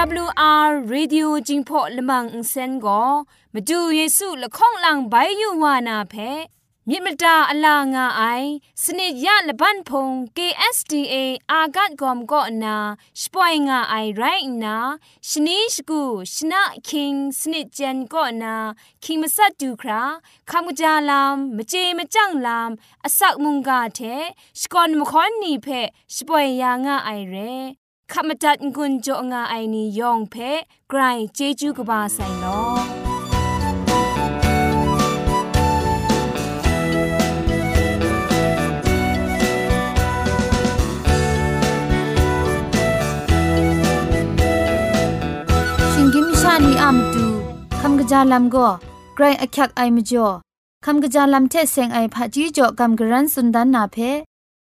AWR Radio จิงพอลมังอินเซนก็มาดูเยซูละข้องหลังใบยูวานาเพมิมตาอลางาไอสนิยะละบันพง KSTA อากัดกอมก็นาสปอยงาไอไรนาชนิชกูชนะคิงสนิจันก็นาคิงมัสัดดูคราคำกจาลามมเจมจังลามอสักมุงกาเทสกอนมคอนนีเพสปอยยางาไอเร ขมจัดกุญจงาไอนียองเพไกรเจจูกบาไซโนชิงกิมชานีอามตูคำกระจาลัมก็ไกรอักยักไอมจ่อคำกระจาลัมเทเซงไอผาจีจ่อคำกระรันสุนดันนาเพ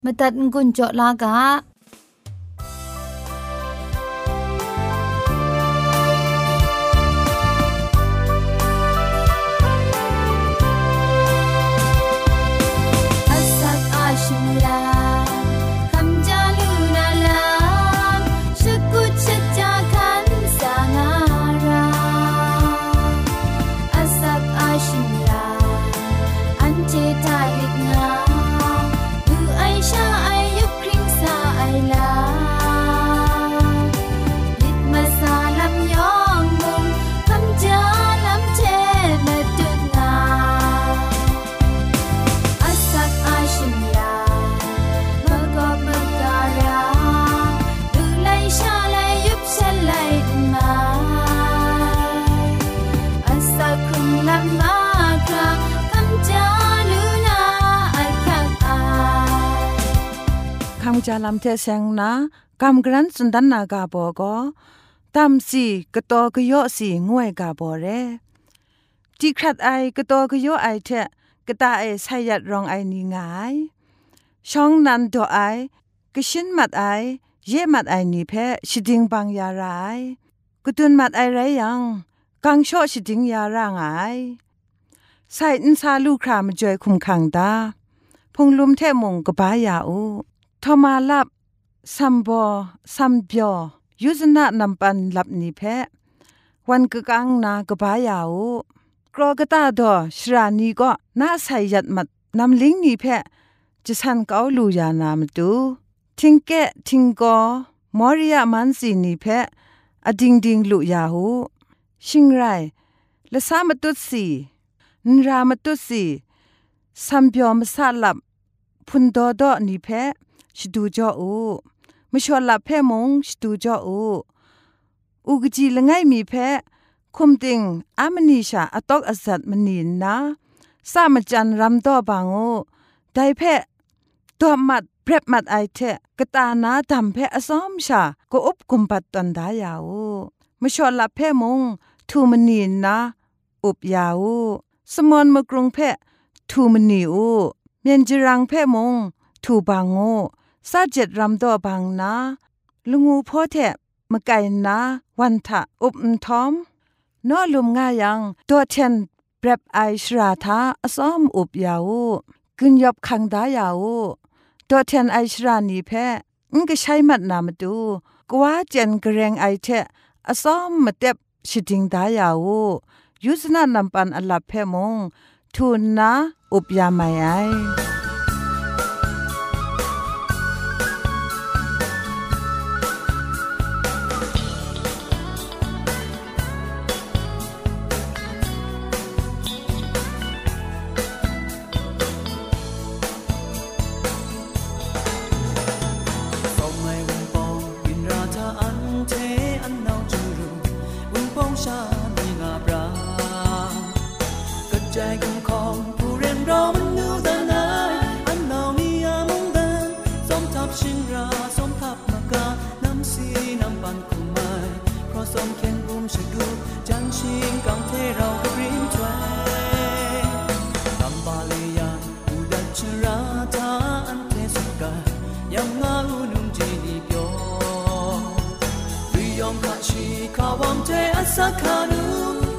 มตัดกุญจลากาาลำเทเซงนากำกรันสุนดันนากาโบก็ตามสีกะตอกะยอสีงวยกาโบเรจีครัดไอกะตอกะยอไอเทกะตาไอไซยัดรองไอนีงายช่องนันโดไอกะชินมัดไอเย่มัดไอนีเพชิดิงบังยารายกะตุนมัดไอไรยังกังชอชิดิงยารางไอใส่อินซาลูครามจอยคุมขังดาพงลุมเทมงกบ้ายาอู ทมาลับซัมบอซัมเบียวยุซนะนำปันลับนิเพะวันกกังนากบายาวกรอกตาดอชรานีก็น่าใส่ยัดมัดนำลิงนีเพะจะสันเกาลูยานามตูทิงเกทิงกอมอริยามันสีนีเพะอดิงดิงลุยาหูชิงไรละสามตุสีนรามตุสีซัมเบียวมสาลับพุนดโดอนีเพะ ชดูจ่ออูมชอลลับแพ่มงชดูจ่ออูอุกจีละไงมีแพ้คุมติงอามนีชาอตอกอสัตมนีนนะสามจันรำต่อบางโอได้แพ้ตัวมัดเพรบมัดไอเทกตานาดำแพ้อซ้อมชาก็อุบกุมปัดตันดายาวมชอลลับแพ่มงทูมนีนนะอุบยาวสมอนมกรุงแพ้ทูมนีอูเมียนจรังแพ่มงทูบางโอ ซาเจ็ดรำดอบางนาลุงูพ่อแทะมะไก่นาวันทะอุบทอมนอลุมง่ายังตัวเทนเปรบไอชราทาอซ้อมอุบยาวกึนยบคังดายาวตัวเทนไอชรานีแพ้งก็ใช้มัดนามาดูกว่าเจนกระเรงไอเทะอซ้อมมาเต็บชิดิงดายาวยุสนานำปันอลับแพมงทูนนะอุบยาไม่ไอ Sakanu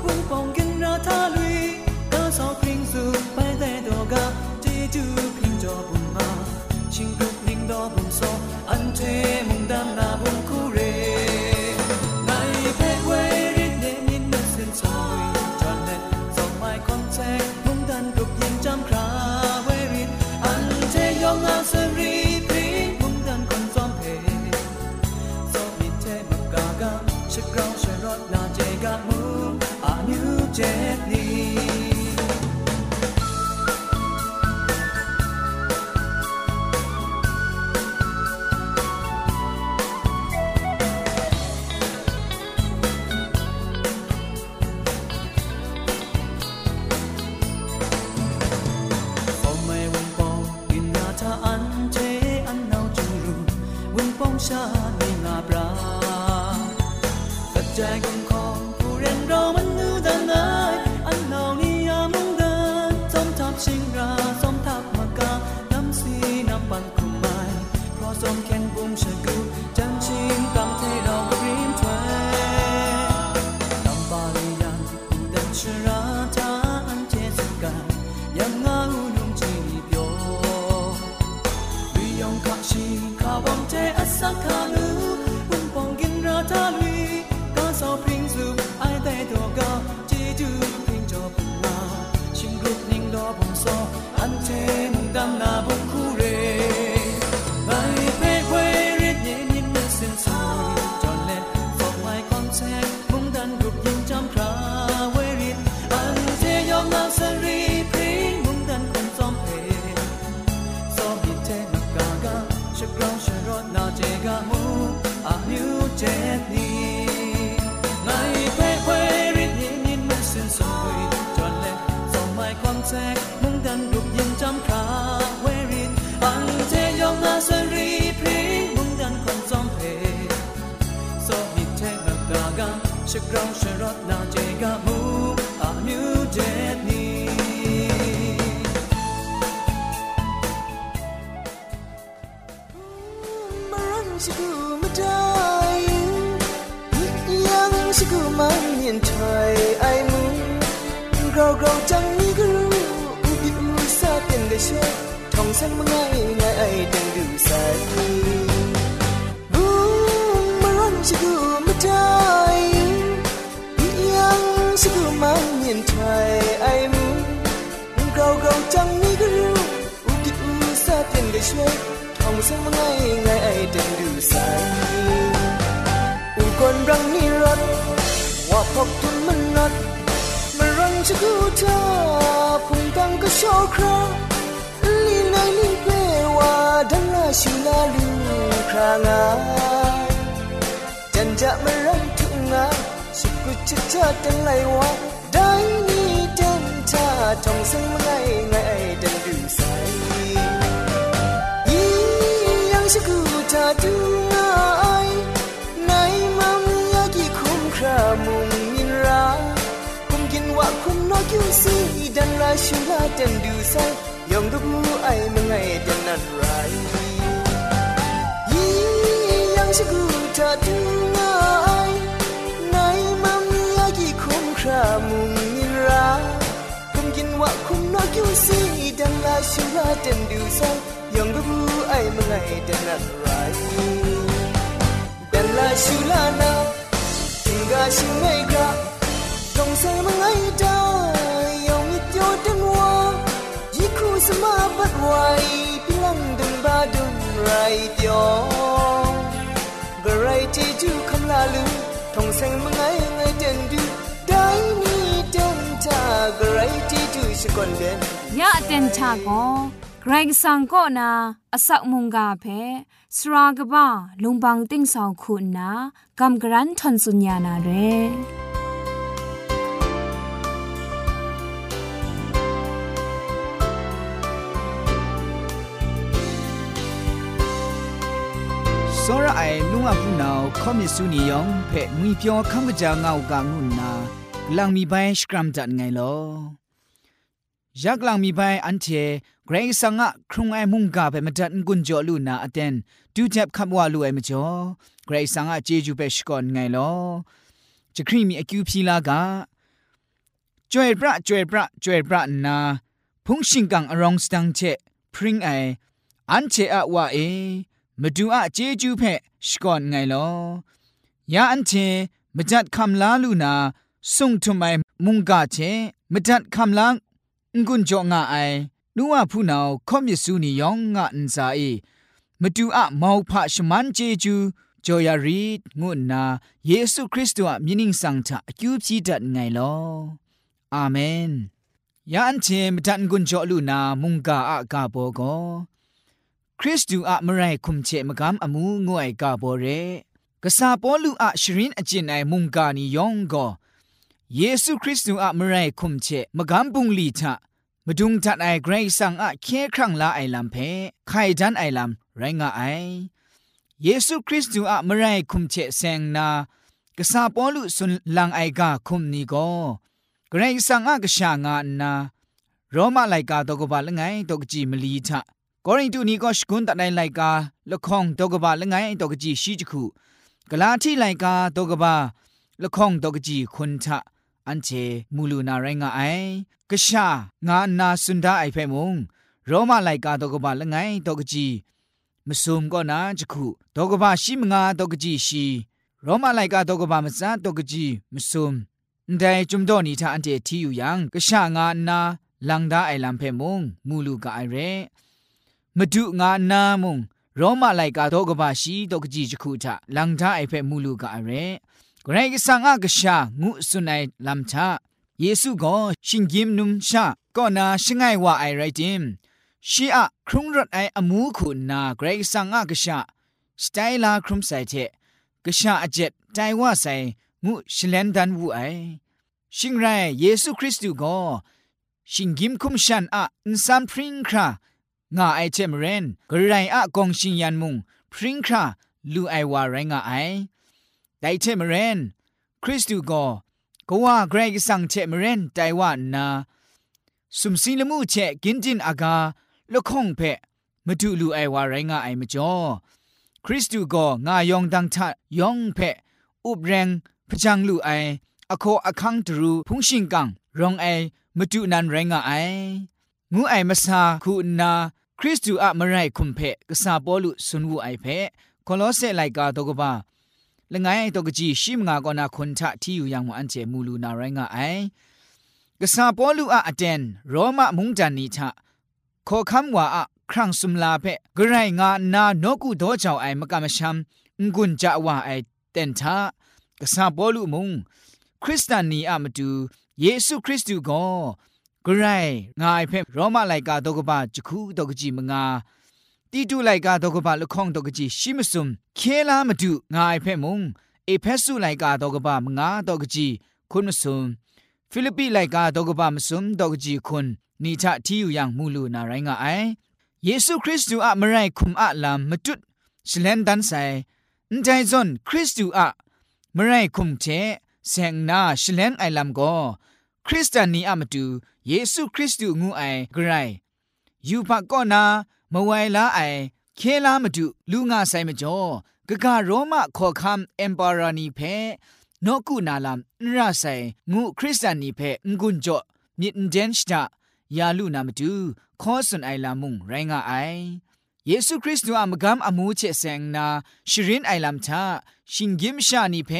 ชาในงาปราปัจจัยกองของผู้เรียนเรามันนูดันไออันเนานิยามงเดินสมทับชิงราสมทับมากาน้ำสีน้ำปันคุมไม้เพราะสมแข็ง แทรกมึงดันดุกยังจำคาเวรินบังเทยองมาสันรีพริงมึงดันคนจอมเพโซมิดแทงกากาชักรองชรอดนาเจกามูอานิวเจดนี้มารันชิกูมาได้ยังชิกูมาเห็นไทยไอ้มึงเราเราจังาเต็นได้ช่วยท่องสังมังไงไงไอ้ดังดูใสบูมันสิกูไม่ได้ยังสิกูมันเห็นไทยไอ้มึงเราเราจังนี้ก็รู้อุบิอุซาเต็นได้ช่วย ท่องสังมังไงไงไอ้ดังดูใสอุกอนรังนิรัตว่าพบทุนมันนัดมารังจะกูเธอพุงตังก็โชคราลีไลลีเปว่าดังลาชิลาลูครางาจันจะมารังทุงาสุกุจิตชาตังไลว่าได้นี่จันท ยองดูไอมึงไงเดนัดไรยี่ยังชิกูจะดูไงไหนมามีอากี่คุ้มครามุงนินราคุมกินว่าคุ้มนอกยูซีดังลาชิลาเดนดูไซยองดูไอมึงไงเดนัดไรดังลาชิลานาถึงกาชิงไงกะต้องใส่มึงไงดา sama bat wai pilang dun ba dun rai tyo variety du kam la lu thong sai mangai ngai dan du dai ni dan ta variety du shi kon den ยะเต็นชาโกเกรงสังก็นาอสักมุงกาเพสรากบ้าลุงบังติ้งสองคุณนากำกรันทนสุญญานาเร ไอลุงอ่ะพูนาวคอมิสุนียองเพ่มีเปียวคังกะจางาวกางุนนาลังมีใบสครัมจัดไงลอยักลังมีใบอันเทเกรงสังอะครุงไอมุงกาเปมาดันกุนจอลูนาอเตนดูเจ็บคับว่าลูไอมจ่อเกรงสังอะเจจูเปชกอนไงลอจะครีมีอคิวพีลากาจวยประจวยประจวยประนาพุงชิงกังอรองสตังเชพริงไออันเชอะว่าเอ มาดูอะเจจูเพ่ชก่อนไงลอยาอันเทมจัดคำลาลูนาส่งทุไมมุงกาเชมจัดคำลางกุนจงาไอนัวผู้นาวคอมยสูนียองงะอันซาเอมาดูอะมาวพะชมันเจจูจอยารีดงุนนาเยซูคริสต์อะมินิงสังทะอคิวพีดัดไงลออาเมนยาอันเทมจัดกุนจอลูนามุงกาอะกาโบโก คริสตูอะมไรคุมเชมกามอมูงวยกาโบเรกษาปอลูอะชรินอจินไอมุงกานียองโกเยซูคริสต์อะมไรคุมเชมกามปุงลีทะมดุงทัดไอเกรซังอะเคครั้งลาไอลำเพไข่ดันไอลำไรงาไอเยซูคริสต์อะมไรคุมเชเซงนากษาปอลูสุนลังไอกาคุมนีโกเกรซังอะกษางานาโรมาไลกาตกบาลไงตกจีมลีทะ ကောရိန္တုနီကောရှကွန်းတနိုင်လိုက်ကာလခေါင်တောကဘာလငိုင်းတောကကြီးရှိချခုဂလာတိလိုက်ကာတောကဘာလခေါင်တောကကြီးခွန်ထအန်ချေမူလူနာရိုင်းငါအိုင်ကရှာငါနာစွန်ဒအိုင်ဖဲမုံရောမလိုက်ကာတောကဘာလငိုင်းတောကကြီးမစုံကောနာချခုတောကဘာရှိမငါတောကကြီးရှိရောမလိုက်ကာတောကဘာမစန်တောကကြီးမစုံဒဲจุมดอนีทาอันเจทีอยู่ยังกะชะงานาลังดาไอลัมเพมงมูลูกาไอเร မဒုငါနာမုံရောမလိုက်ကတော့ကပါရှိတော့ကြည်ချခုထလန်ထားအိဖက်မူလူကအရဲဂရိကဆန်အကရှာငုစွန်နိုင်လမ်ချယေစုကိုရှင်ဂျင်နုံရှာကောနာရှိငိုင်ဝအိုင်ရိုက်တင်ရှီအခရုံရတ်အိုင်အမှုခုနာဂရိကဆန်အကရှာစတိုင်လာခရုံဆိုင်တဲ့ကရှာအကျက်တိုင်ဝဆိုင်ငုရှလန်ဒန်ဝူအိုင်ရှင်ရိုင်ယေစုခရစ်တုကိုရှင်ဂင်ခုမရှန်အအန်ဆမ်ပရင်ခရာงา ไอเจมเรนกระไรอะกองชิงยันมุงพริ้งคราลูไอวาไรงาไอไดเจมเรนคริสตูก็ก็ว่าเกรกสังเจมเรนไดว่านาสุมสิลมูเชกินจินอากาลคงเพมาดูลูไอวาไรงาไอมจ่อคริสตูก็งายองดังทัดยองเพอุบแรงพจังลูไออโคอคังตรูพุงชิงกังรองไอมาดูนันไรงาไองูไอมาซาคูนา คริสตูอะมไรคุมเพกษาปอลุสุนวูไอเพคอลอเซไลกาตกบาละไงตกจีชิมงากอนาคนทะที่อยู่ยังมอันเจมูลูนาไรงาไอกษาปอลุอะอเตนโรมามุงจันนีทะขอคำว่าอะครั้งสุมลาเพกไรายงานานกุโดเจ้าไอมกามชัมงุนจะว่าไอเตนทากษาปอลุมุงคริสตานีอะมาดูเยซูคริสต์ก็ กรายงายเพ่โรมาไลกาตกบะจคูตกจีมงาตีตูไลกาตกบะละข้องตกจีชิมซุมเคลามาดูงายเพ่มุงเอเพสุไลกาตกบะมงาตกจีคุณมซุมฟิลิปปีไลกาตกบะมซุมตกจีคุณนีทะที่อยู่อย่างมูลูนาไรงาไอเยซูคริสต์อะมไรคุมอะลามมจุดสเลนดันไซนใจซอนคริสต์อะมไรคุมเทเซงนาสเลนไอลามโกคริสเตียนนีอะมตู เยซูคริสต์งูไอกรายยูปะก็นามไวลาไอเคลามาดูลูงาไซมจ่อกะกะโรมาขอคัมเอ็มปารานีเพนกุนาลามนราไซงูคริสตียนนีเพงุนจ่อมิดเดนชตายาลูนามาดูขอสุนไอลามุงไรงาไอเยซูคริสต์อะมกามอมูเชเซงนาชรินไอลามทาชิงกิมชานีเพ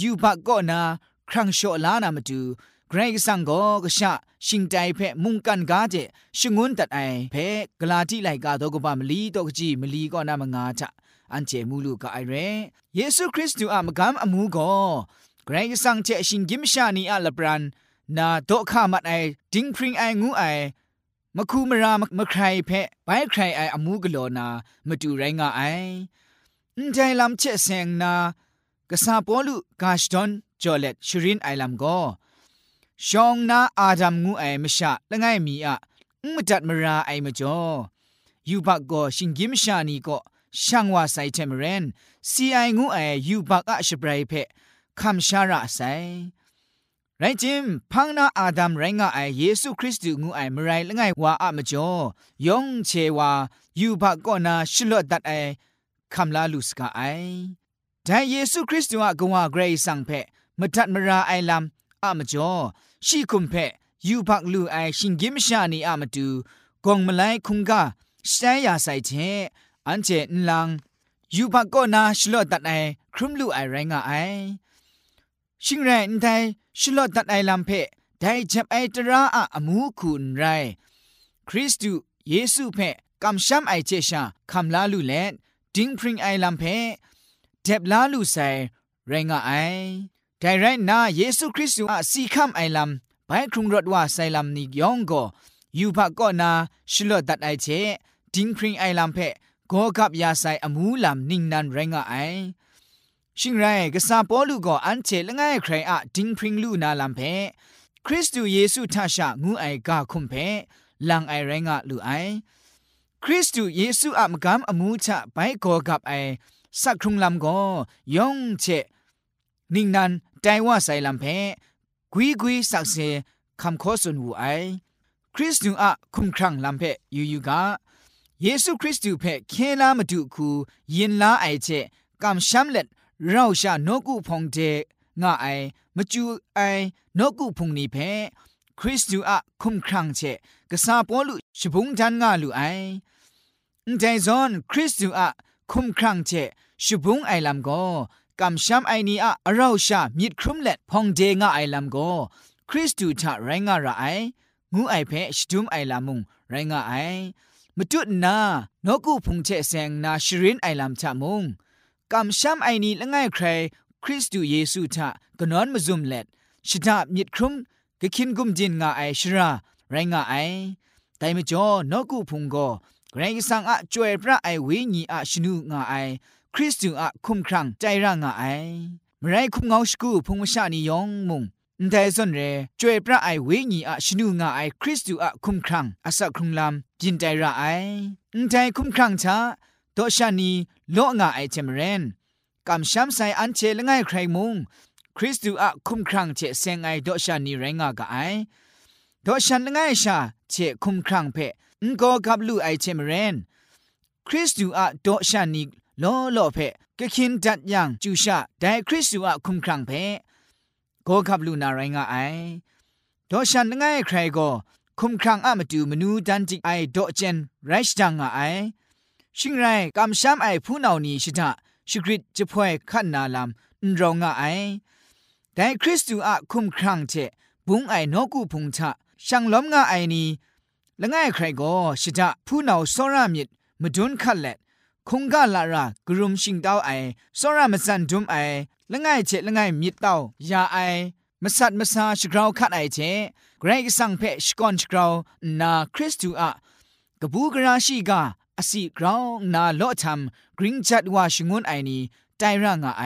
ยูปะก็นาครั้งโชลานามาดู เกรงสังก็กษะชิงใจเพ่มุงกันกาเจชงุนตัดไอเพ่กลาที่ไหลกาโตัวกบามลีตกจีมลีก็นามงาจะอันเจมูลูกไอเรเยซูคริสต์ดูอามกามอมูก็เกรงสังเจชิงกิมชานีอัลบรันนาโตข้ามัดไอดิงพริงไองูไอมาคูมรามมใครเพ่ไปใครไออมูกโลนามาดูไรงาไออันใจลำเชเซงนากษาปอลุกาชดอนจอเลตดชรินไอลำก็ ชองนาอาดัมงูไอมชะละไงมีอะมดัดมราไอมจ่อยูบักก็ชิงกิมชานีก็ช่างว่าใส่เทมเรนซีไองูไอยูบักอะชบรเพคำชาระใส่ไรจิมพังนาอาดัมไรงะไอเยซูคริสต์งูไอมไรละไงว่าอะมจ่อยงเชว่ายูบักก็นาชลอดัดไอคำลาลุสกาไอแต่เยซูคริสต์อะกว่าเกรย์สังเพมตัดมราไอลัม อะมจ่อชีคุมเพยูบักลูไอชิงกิมชานีอะมตูกองมไลคุงกาสไตยาไซเชอันเจนลังยูบักก็นาชลอดัดไอครุมลูไอไรงะไอชิงแรงไทยชลอดัดไอลัมเพได้จับไอตระอะอมูคุณไร คริสตูเยซูเพกำช้ำไอเจชาคำลาลูเลนดิงพริงไอลัมเพเจ็บลาลูใส่ไรงะไอ แต่ไรนาเยซูคริสต์อะสีคำไอลัมไปครุงรถว่าไซลัมนิยองก็ยูพักก็นาชลอดัดไอเจดิงพริงไอลัมเพก็กับยาไซอมูลัมนิ่งนันไรงะไอชิงไรกษาปอลูก็อันเจละไงใครอะดิงพริงลูนาลัมเพคริสตูเยซูท่าชะงูไอกาคุมเพลังไอไรงะลูไอคริสตูเยซูอะมกำอมูชะไปก็กับไอสักครุงลำก็ยองเช นิ่งนันใจว่าใส่ลำเพกุยกุยสักเซคำขอสุนหูไอคริสตูอะคุมครังลำเพยูยูกาเยซูคริสต์เพเคลามาดูคูยินลาไอเจกำช้ำเล็ดเราชาโนกุพงเจงาไอมาจูไอโนกุพงนีเพคริสต์อะคุมครังเจกษาปอลุชบุงจันงาลูไอแต่ซอนคริสต์อะคุมครังเจชบุงไอลำโก กำช้ำไอนี้อะเราชามิดครุมเล็ดพงเจงาไอลำโกคริสต์ชะไรงาระไองูไอเพชดุมไอลามุงไรงาไอมจุดนานกูพุงเชเซงนาชรินไอลำชะมุงกำช้ำไอนี้ละไงใครคริสตูเยซูทะกนอนมาซุมเล็ดชิดามิดครุมกะคินกุมจินงาไอชราไรงาไอแต่มจ่อนกูพุงก็เกรงสังอะจวยพระไอวิญีอะชนูงาไอ คริสต์จูอะคุมครังใจร่างาไอมไรคุมเงาสกูพุงชานิยองมุงแต่ส่วนเรจวยพระไอเวญีอะชนูงาไอคริสตูอะคุมครังอาศักครุงลำจินใจระไอแต่คุมครังช้าโตชานีโลงาไอเจมเรนกำช้ำใส่อันเชลง่ายใครมุงคริสตูอะคุมครังเจเซงไอโตชานีแรงากาไอโตชันง่ายชาเจคุมครังเพงก็กับลูไอเจมเรนคริสตูอะโตชานี โลโลเพกะคินดัดยังจูชาแต่คริสตูอะคุมครังเพก็ขับลูนาไรงาไอดอฉันง่ายใครก็คุมครังอะมาดูมนูดันจิไอดอเจนไรชจังไอชิงไรกำช้ำไอผู้นานี้ชิตาชิกริตจะพ่วยขันนาลำนรองไอแต่คริสตูอะคุมครังเจบุงไอนกูพุงชะช่างล้มงาไอนี้ละง่ายใครก็ชิตาผู้นาสรามิดมาดุนขัดเล็ คงกาลารากรุมชิงดาไอสรามสันดุมไอละง่ายเจละง่ายมิดเต้ายาไอมสัดมสาชกราวคัดไอเจเกรกสังเพชกอนชกราวนาคริสตูอะกบูกราชีกาอสิกราวนาโลทัมกริงจัดวาชงุนไอนีไตร่างไอ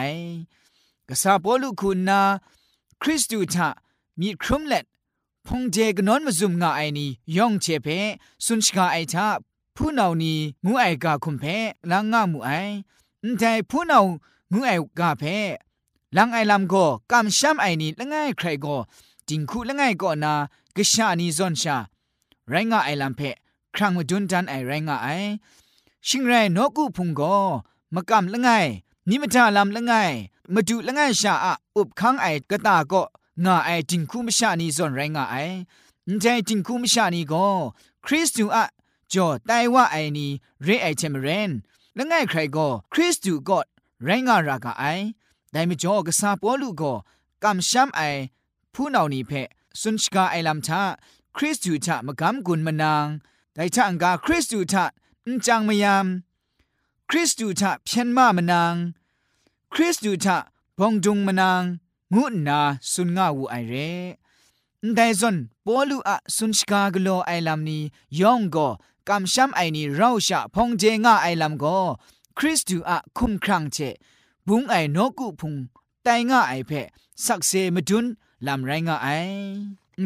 กษาปอลุคุณนาคริสตูทะมีครุมเล็ดพงเจกนอนมาซุมงาไอนียองเชเพสุนชกาไอทา ผู้นานีงูไอกาคุมเพลางงามูไอแต่ผู้นางูไอกาเพลังไอลำก็กำช้ำไอนี้ละง่ายใครก็จิงคูละง่ายก็นากะชานีซอนชา ไรงาไอลำเพครั้งมาดุนดันไอไรงาไอชิงไรนกูพุงก็มากำละง่ายนิมทาลำละง่ายมาดูละง่ายชาอะอุบคังไอกะตาก็งาไอจิงคูมชานีซอนไรงาไอนใจจิงคูมชานีก็คริสตูอะ จอไตว่าไอนี้เรไอเทมเรนและง่ายใครก็คริสตูก็ไรงารากาไอแต่ไม่จอกษาปอลูก็กำช้ำไอผู้นานี้เพสุนชกาไอลำชาคริสตูชะมกำกุนมนางแต่ชะอังกาคริสตูชะนจังมยาม คริสตูชะเพียนมามนาง คริสตูชะบองดุงมนางงูนาสุนงาวูไอเรแต่ซอนปอลูอะสุนชกากโลไอลำนี้ยองก็ กำช้ำไอนี้เราชะพงเจงาไอลำก็คริสตูอะคุมครังเจบุงไอนกุพุงไตง่าไอเพสักเซมดุนลำไรง่าไอ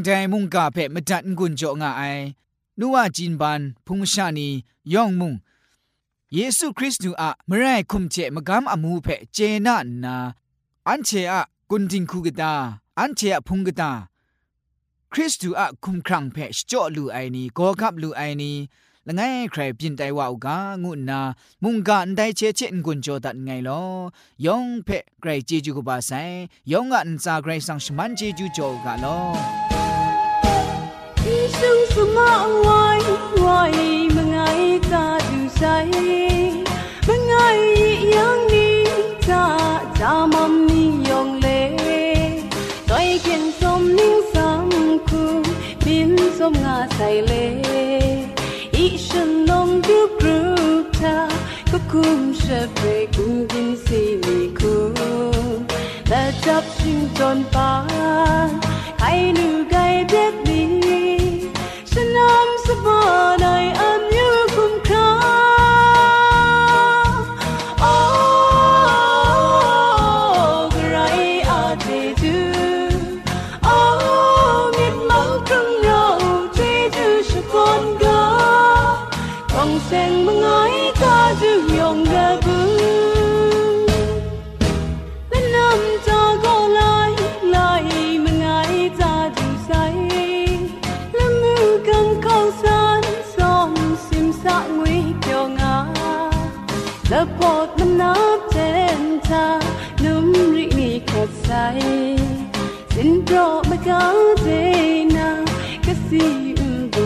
แต่มุงกาเพมดัดกุนโจง่าไอนัวจินบันพุงชานีย่องมุงเยซูคริสต์นูอะมะไรคุมเจมกำอมูเพเจนะนาอันเชอะกุนจิงคูกตาอันเชอะพุงกตาคริสตูอะคุมครังเพชจ่อลูไอนีโกคับลูไอนี ละไงใครปินไตว่าวกางุนามุงกันไดเชเชนกุนโจตัดไงลอยองเพไกรจีจูกบาไซยองอันซาไกรสังชมันจีจูโจกาลอ一生什么爱爱梦爱咋就谁梦爱一样的咋咋么你用嘞对见什么伤苦面什么ใส่เลอีฉันลองดูกรูเธอก็คุ้มเ ชฟไปคุ้มกินซีนีคุ้มแต่จับชิงจนปานใครหนูไก่เด็ดนี้ฉันน้ำสบายอันอ ขดใสสินโปรมากาเจนากะสีอุ่นบุ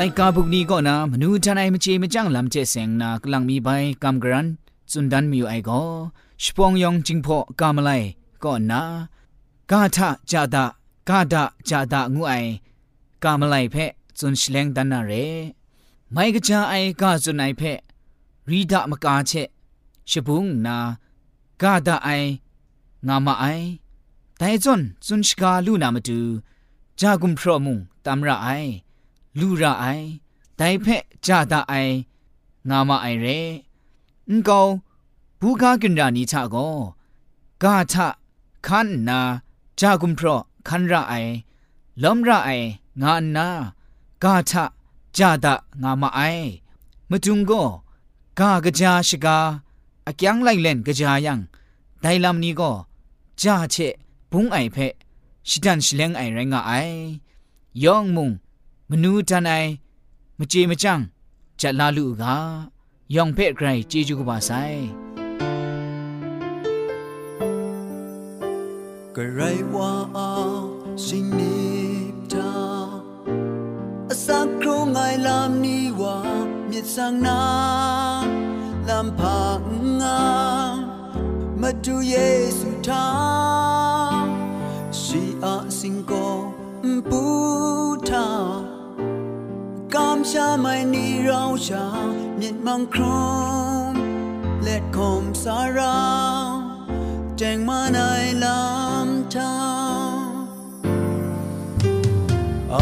ไลกาบุกนี้ก็นะมนูทนายมเจมจังลำเจเสงนากลังมีใบกำกรันสุนดันมีอยู่ไอก็ชปองยองจิงพอกามไลก็นะกาทะจาดะกาดะจาดะงูไอกามไลเพจุนชเลงดันนาเรไม่กะจาไอกาจุนไอเพรีดะมกาเชชบุงนากาดะไองามาไอแต่จนจุนชกาลูนามาดูจากุมพรมุงตามระไอ လူရအိုင်ဒိုင်ဖက်ကြတာအိုင်ငါမအိုင်ရဲအန်ကောင်ဘူကာကင်ရာနီချာကိုဂါချခန်နာဂျာဂုံဖရခန်ရအိုင်လုံရအိုင်ငါနာဂါချကြတာငါမအိုင်မတုံကိုဂါကကြာရှိကာအကျန်းလိုက်လန်ကကြာယံဒိုင်လမ်နီကိုဂျာချက်ဘုံအိုင်ဖက်ရှိတန်ရှလန်အိုင်ရငါအိုင်ယောင်မုံ มนูจันไอมเจมจังจัดลาลูกายองเพ่ไกรเจจูกบาไซกระไรว่าอาสิ่งนี้ตาอาสักครู่ไงลำนี้ว่ามีสังนาลำพังงามาดูเยซูทาชีอาสิงโกปูทา กามชาไม่นีเราชาเมียนมังครมและคมสาราแจงมาในลำทางอ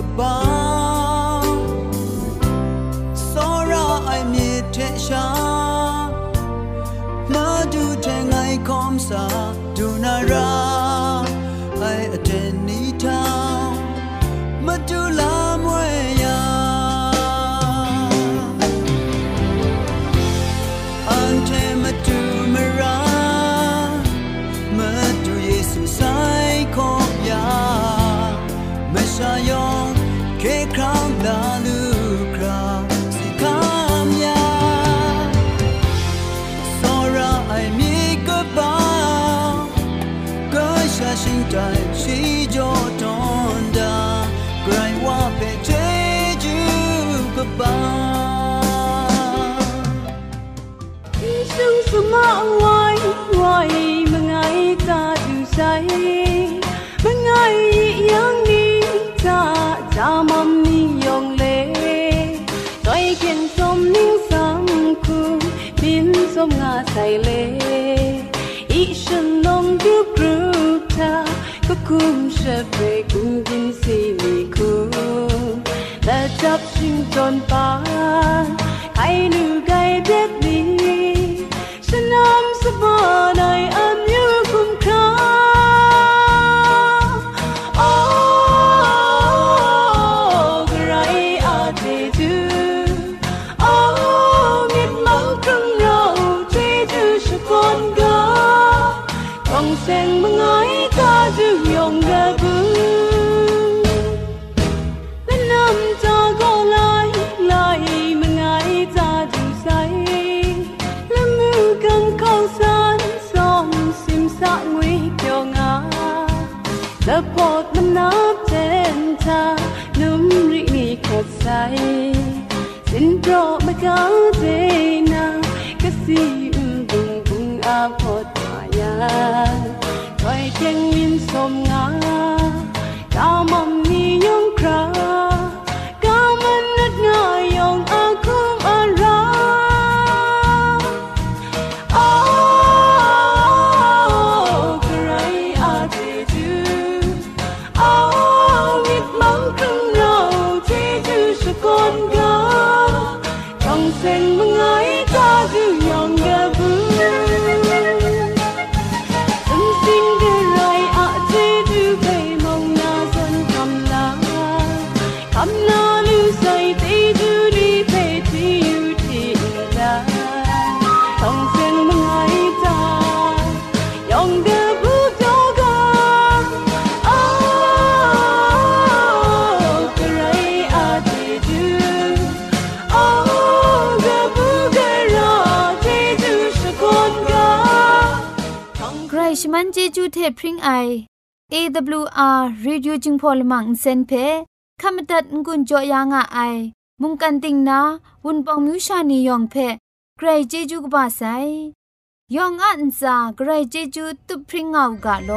ับ มีเทชามาดูแทง away why mangai ka tu sai mangai yang ni ta ta mam ni yong le toy ken som ning sam ku bin som nga sai le i shen nong du gru ta ko kum she pe kum din si ni ku ta chap sing ton pa kai nu gai det vô nơi ơi เพริงไออ AWR Reducing Polymer Insen phe ขมตัดงุนจอยางอ้ายมุงกันติงนาวุนปองมิวชานียองเพใครเจจูกบาไซยองอันซาใครเจจูตุพริงเอากาโล